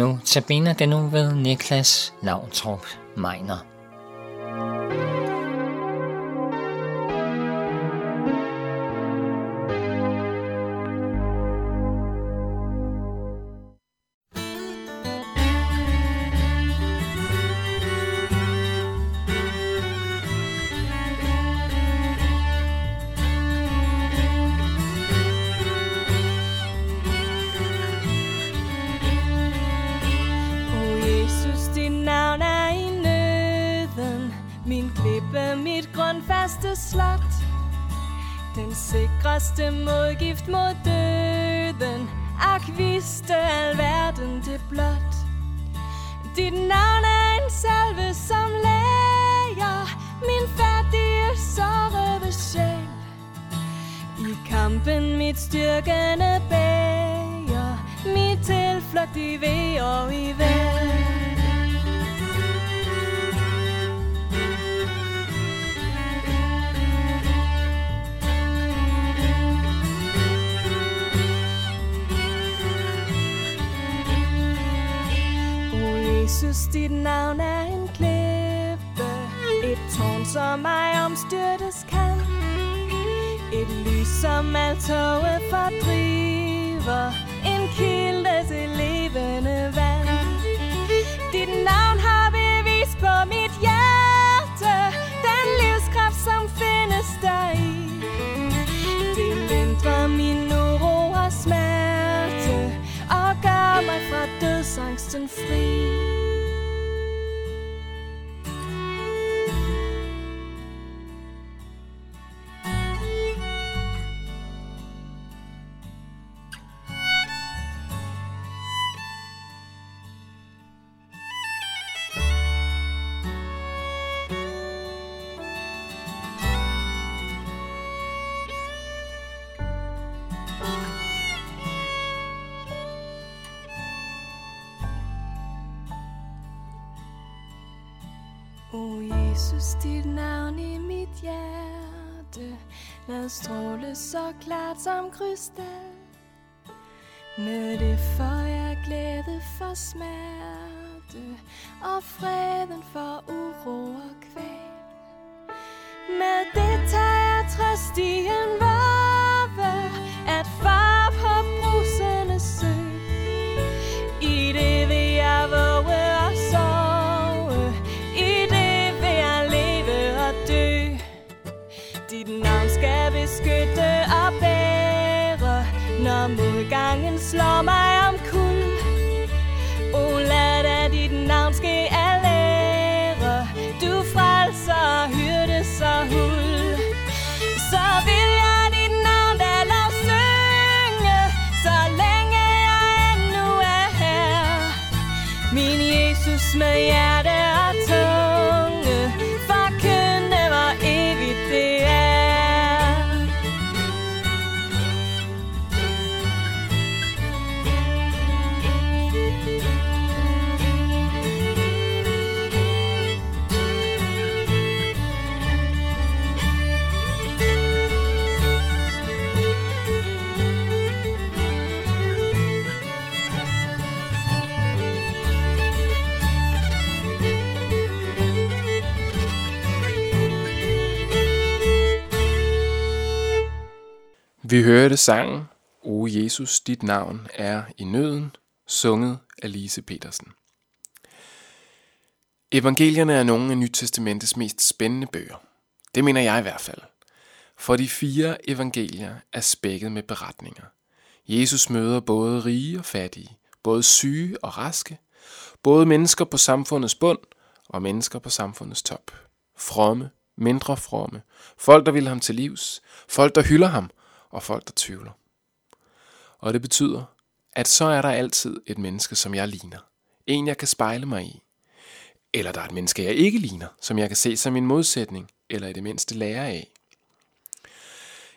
Nu tabiner den nu ved Niklas Lavtrup Meiner. Første modgift mod døden. Ak vidste alverden det blot. Dit navn er en salve som læger Min færdige sårede sjæl. I kampen mit styrkende bæger Mit tilflugt i ved og i vand Jesus, dit navn er en klippe. Et tårn, som mig omstyrtes kan. Et lys, som alt toget fordriver. En kilde til levende vand. Dit navn har bevis på mit hjerte. Den livskraft, som findes der i Det lindrer min gør mig fra dødsangsten fri O Jesus, dit navn i mit hjerte. Lad stråle så klart som krystal. Med det får jeg glæde for smerte Og freden for uro og kval. Med det tager jeg trøst i en varve At far slår mig om kul O lad da dit navn ske al ære Du frelser, hyrdes og hul. Så vil jeg dit navn da lov synge Så længe jeg endnu er her. Min Jesus med hjerte Vi hørte sangen O Jesus, dit navn er i nøden, sunget af Lise Petersen. Evangelierne er nogle af Nytestamentets mest spændende bøger. Det mener jeg i hvert fald. For de fire evangelier er spækket med beretninger. Jesus møder både rige og fattige, både syge og raske, både mennesker på samfundets bund og mennesker på samfundets top. Fromme, mindre fromme, folk der vil ham til livs, folk der hylder ham, og folk, der tvivler. Og det betyder, at så er der altid et menneske, som jeg ligner. En, jeg kan spejle mig i. Eller der er et menneske, jeg ikke ligner, som jeg kan se som en modsætning, eller i det mindste lære af.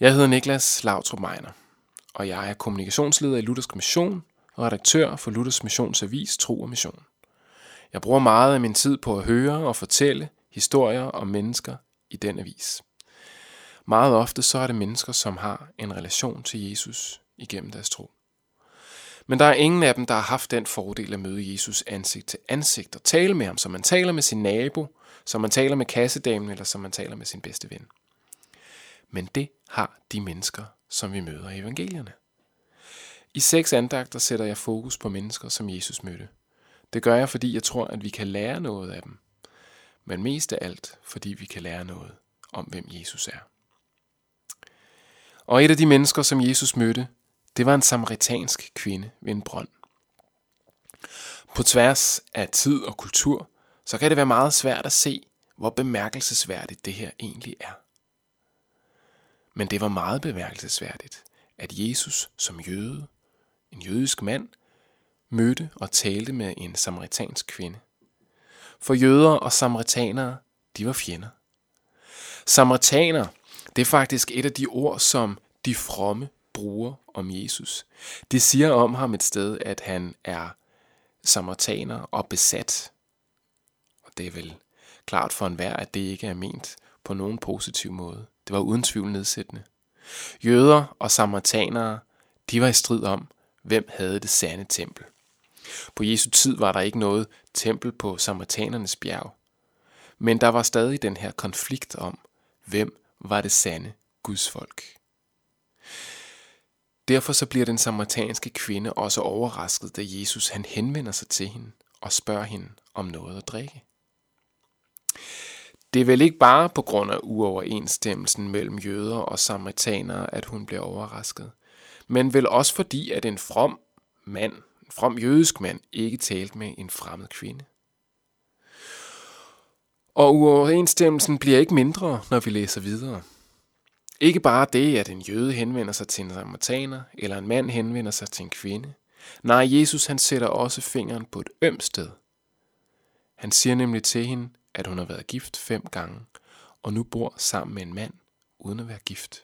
Jeg hedder Niklas Lautrup Meiner, og jeg er kommunikationsleder i Luthersk Mission og redaktør for Luthers Missionsavis Tro og Mission. Jeg bruger meget af min tid på at høre og fortælle historier om mennesker i den avis. Meget ofte så er det mennesker, som har en relation til Jesus igennem deres tro. Men der er ingen af dem, der har haft den fordel at møde Jesus ansigt til ansigt og tale med ham, som man taler med sin nabo, som man taler med kassedamen eller som man taler med sin bedste ven. Men det har de mennesker, som vi møder i evangelierne. I seks andagter sætter jeg fokus på mennesker, som Jesus mødte. Det gør jeg, fordi jeg tror, at vi kan lære noget af dem. Men mest af alt, fordi vi kan lære noget om, hvem Jesus er. Og et af de mennesker, som Jesus mødte, det var en samaritansk kvinde ved en brønd. På tværs af tid og kultur, så kan det være meget svært at se, hvor bemærkelsesværdigt det her egentlig er. Men det var meget bemærkelsesværdigt, at Jesus som jøde, en jødisk mand, mødte og talte med en samaritansk kvinde. For jøder og samaritanere, de var fjender. Samaritaner, det er faktisk et af de ord, som de fromme bruger om Jesus. Det siger om ham et sted, at han er samaritaner og besat. Og det er vel klart for enhver, at det ikke er ment på nogen positiv måde. Det var uden tvivl nedsættende. Jøder og samaritanere, de var i strid om, hvem havde det sande tempel. På Jesu tid var der ikke noget tempel på samaritanernes bjerg. Men der var stadig den her konflikt om, hvem var det sande Guds folk. Derfor så bliver den samaritanske kvinde også overrasket, da Jesus han henvender sig til hende og spørger hende om noget at drikke. Det er vel ikke bare på grund af uoverensstemmelsen mellem jøder og samaritanere, at hun bliver overrasket, men vel også fordi, at en from mand, en from jødisk mand, ikke talte med en fremmed kvinde. Og uoverensstemmelsen bliver ikke mindre, når vi læser videre. Ikke bare det, at en jøde henvender sig til en samaritaner, eller en mand henvender sig til en kvinde. Nej, Jesus han sætter også fingeren på et ømt sted. Han siger nemlig til hende, at hun har været gift fem gange, og nu bor sammen med en mand, uden at være gift.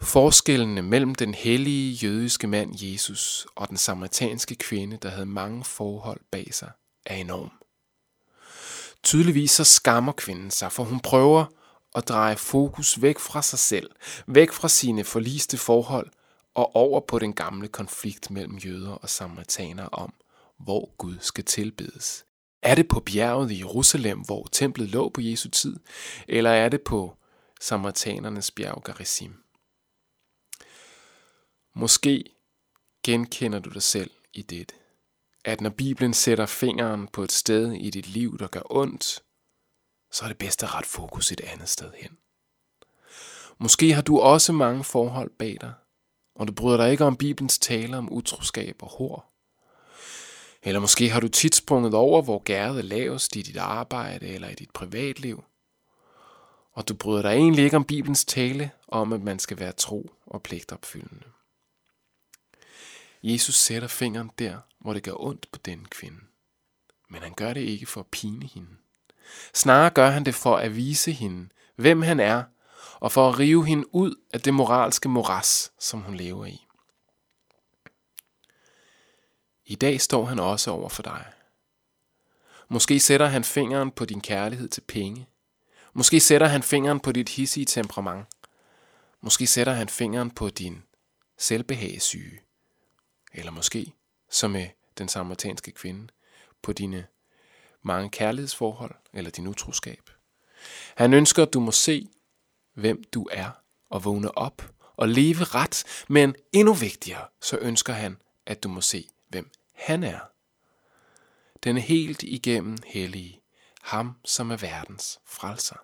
Forskellene mellem den hellige jødiske mand Jesus og den samaritanske kvinde, der havde mange forhold bag sig, er enorm. Tydeligvis så skammer kvinden sig, for hun prøver at dreje fokus væk fra sig selv, væk fra sine forliste forhold og over på den gamle konflikt mellem jøder og samaritanere om, hvor Gud skal tilbedes. Er det på bjerget i Jerusalem, hvor templet lå på Jesu tid, eller er det på samaritanernes bjerg Garizim? Måske genkender du dig selv i dette, at når Bibelen sætter fingeren på et sted i dit liv, der gør ondt, så er det bedst at rette fokus et andet sted hen. Måske har du også mange forhold bag dig, og du bryder dig ikke om Bibelens tale om utroskab og hår. Eller måske har du tit sprunget over, hvor gæret er lavest i dit arbejde eller i dit privatliv. Og du bryder dig egentlig ikke om Bibelens tale om, at man skal være tro og pligtopfyldende. Jesus sætter fingeren der, hvor det gør ondt på den kvinde. Men han gør det ikke for at pine hende. Snarere gør han det for at vise hende, hvem han er, og for at rive hende ud af det moralske moras, som hun lever i. I dag står han også over for dig. Måske sætter han fingeren på din kærlighed til penge. Måske sætter han fingeren på dit hissige temperament. Måske sætter han fingeren på din selvbehagssyge. Eller måske, som med den samaritanske kvinde, på dine mange kærlighedsforhold eller din utroskab. Han ønsker, at du må se, hvem du er, og vågne op og leve ret, men endnu vigtigere, så ønsker han, at du må se, hvem han er. Den helt igennem hellige, ham som er verdens frelser.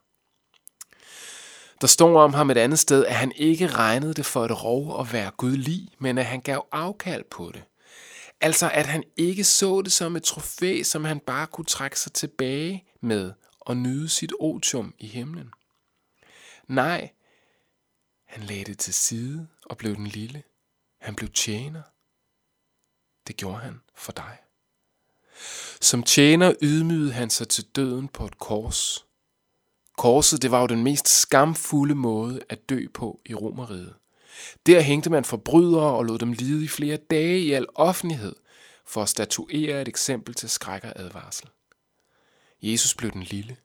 Der står om ham et andet sted, at han ikke regnede det for et rov at være Gud lig, men at han gav afkald på det. Altså at han ikke så det som et trofæ, som han bare kunne trække sig tilbage med og nyde sit otium i himlen. Nej, han lagde det til side og blev den lille. Han blev tjener. Det gjorde han for dig. Som tjener ydmygede han sig til døden på et kors. Korset det var jo den mest skamfulde måde at dø på i Romeriet. Der hængte man forbrydere og lod dem lide i flere dage i al offentlighed for at statuere et eksempel til skræk og advarsel. Jesus blev den lille,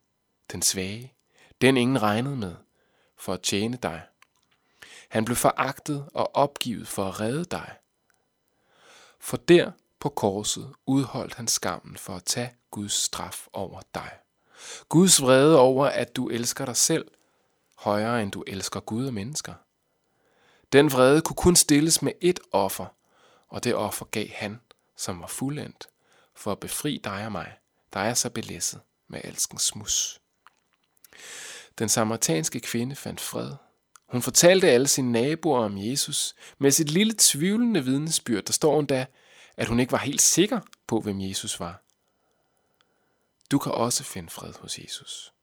den svage, den ingen regnede med, for at tjene dig. Han blev foragtet og opgivet for at redde dig, For der på korset udholdt han skammen for at tage Guds straf over dig. Guds vrede over, at du elsker dig selv, højere end du elsker Gud og mennesker. Den vrede kunne kun stilles med ét offer, og det offer gav han, som var fuldendt, for at befri dig og mig, der er så belæsset med alskens smus. Den samaritanske kvinde fandt fred. Hun fortalte alle sine naboer om Jesus. Med sit lille tvivlende vidnesbyrd, der står endda, at hun ikke var helt sikker på, hvem Jesus var. Du kan også finde fred hos Jesus.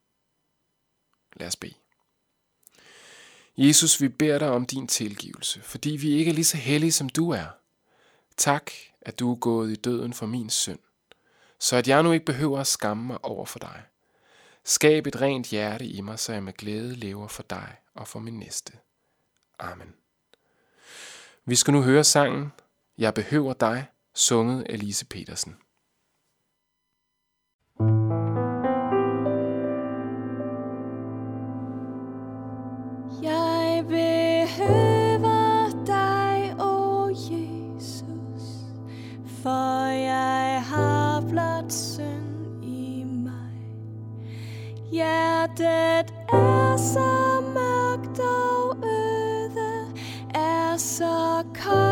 Lad os bede. Jesus, vi beder dig om din tilgivelse, fordi vi ikke er lige så hellige, som du er. Tak, at du er gået i døden for min synd, så at jeg nu ikke behøver at skamme mig over for dig. Skab et rent hjerte i mig, så jeg med glæde lever for dig og for min næste. Amen. Vi skal nu høre sangen Jeg behøver dig, sunget af Lise Petersen. Hjertet er så mørkt og øde, er så koldt.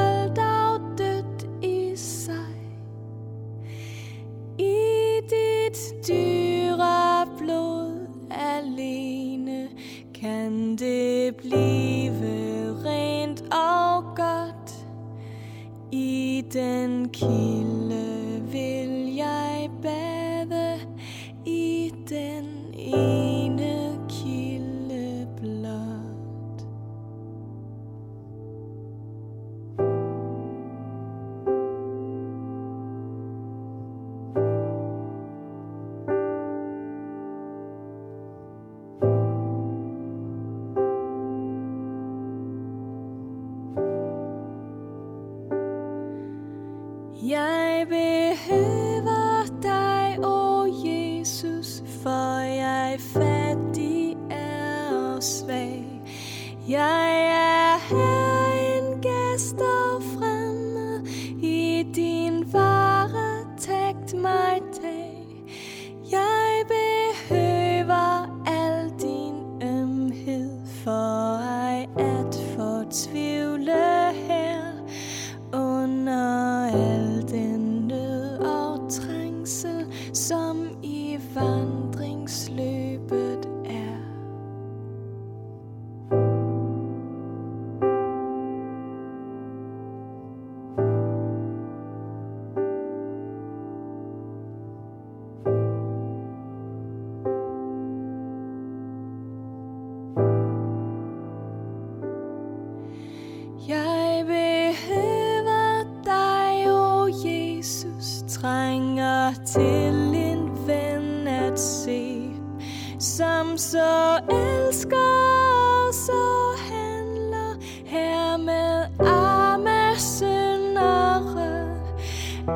Jeg behøver dig, o oh Jesus, for jeg fattig er og svag. Jeg er her elsker så handler her med arme syndere.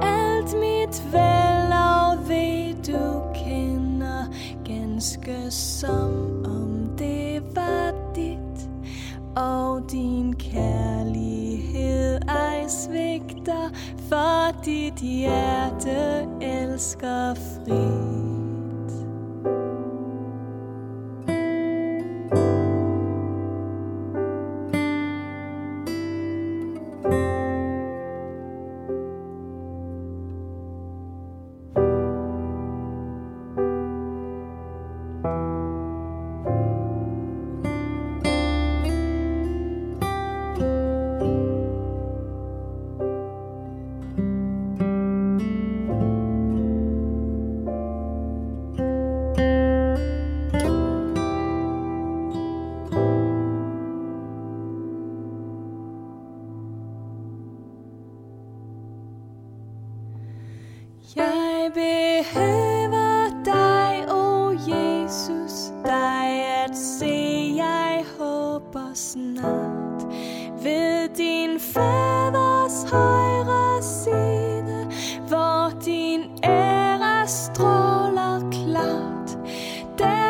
Alt mit vel og ved du kender, ganske som om det var dit og din kærlighed ej svigter, for dit hjerte elsker fri. Stråler klart. Der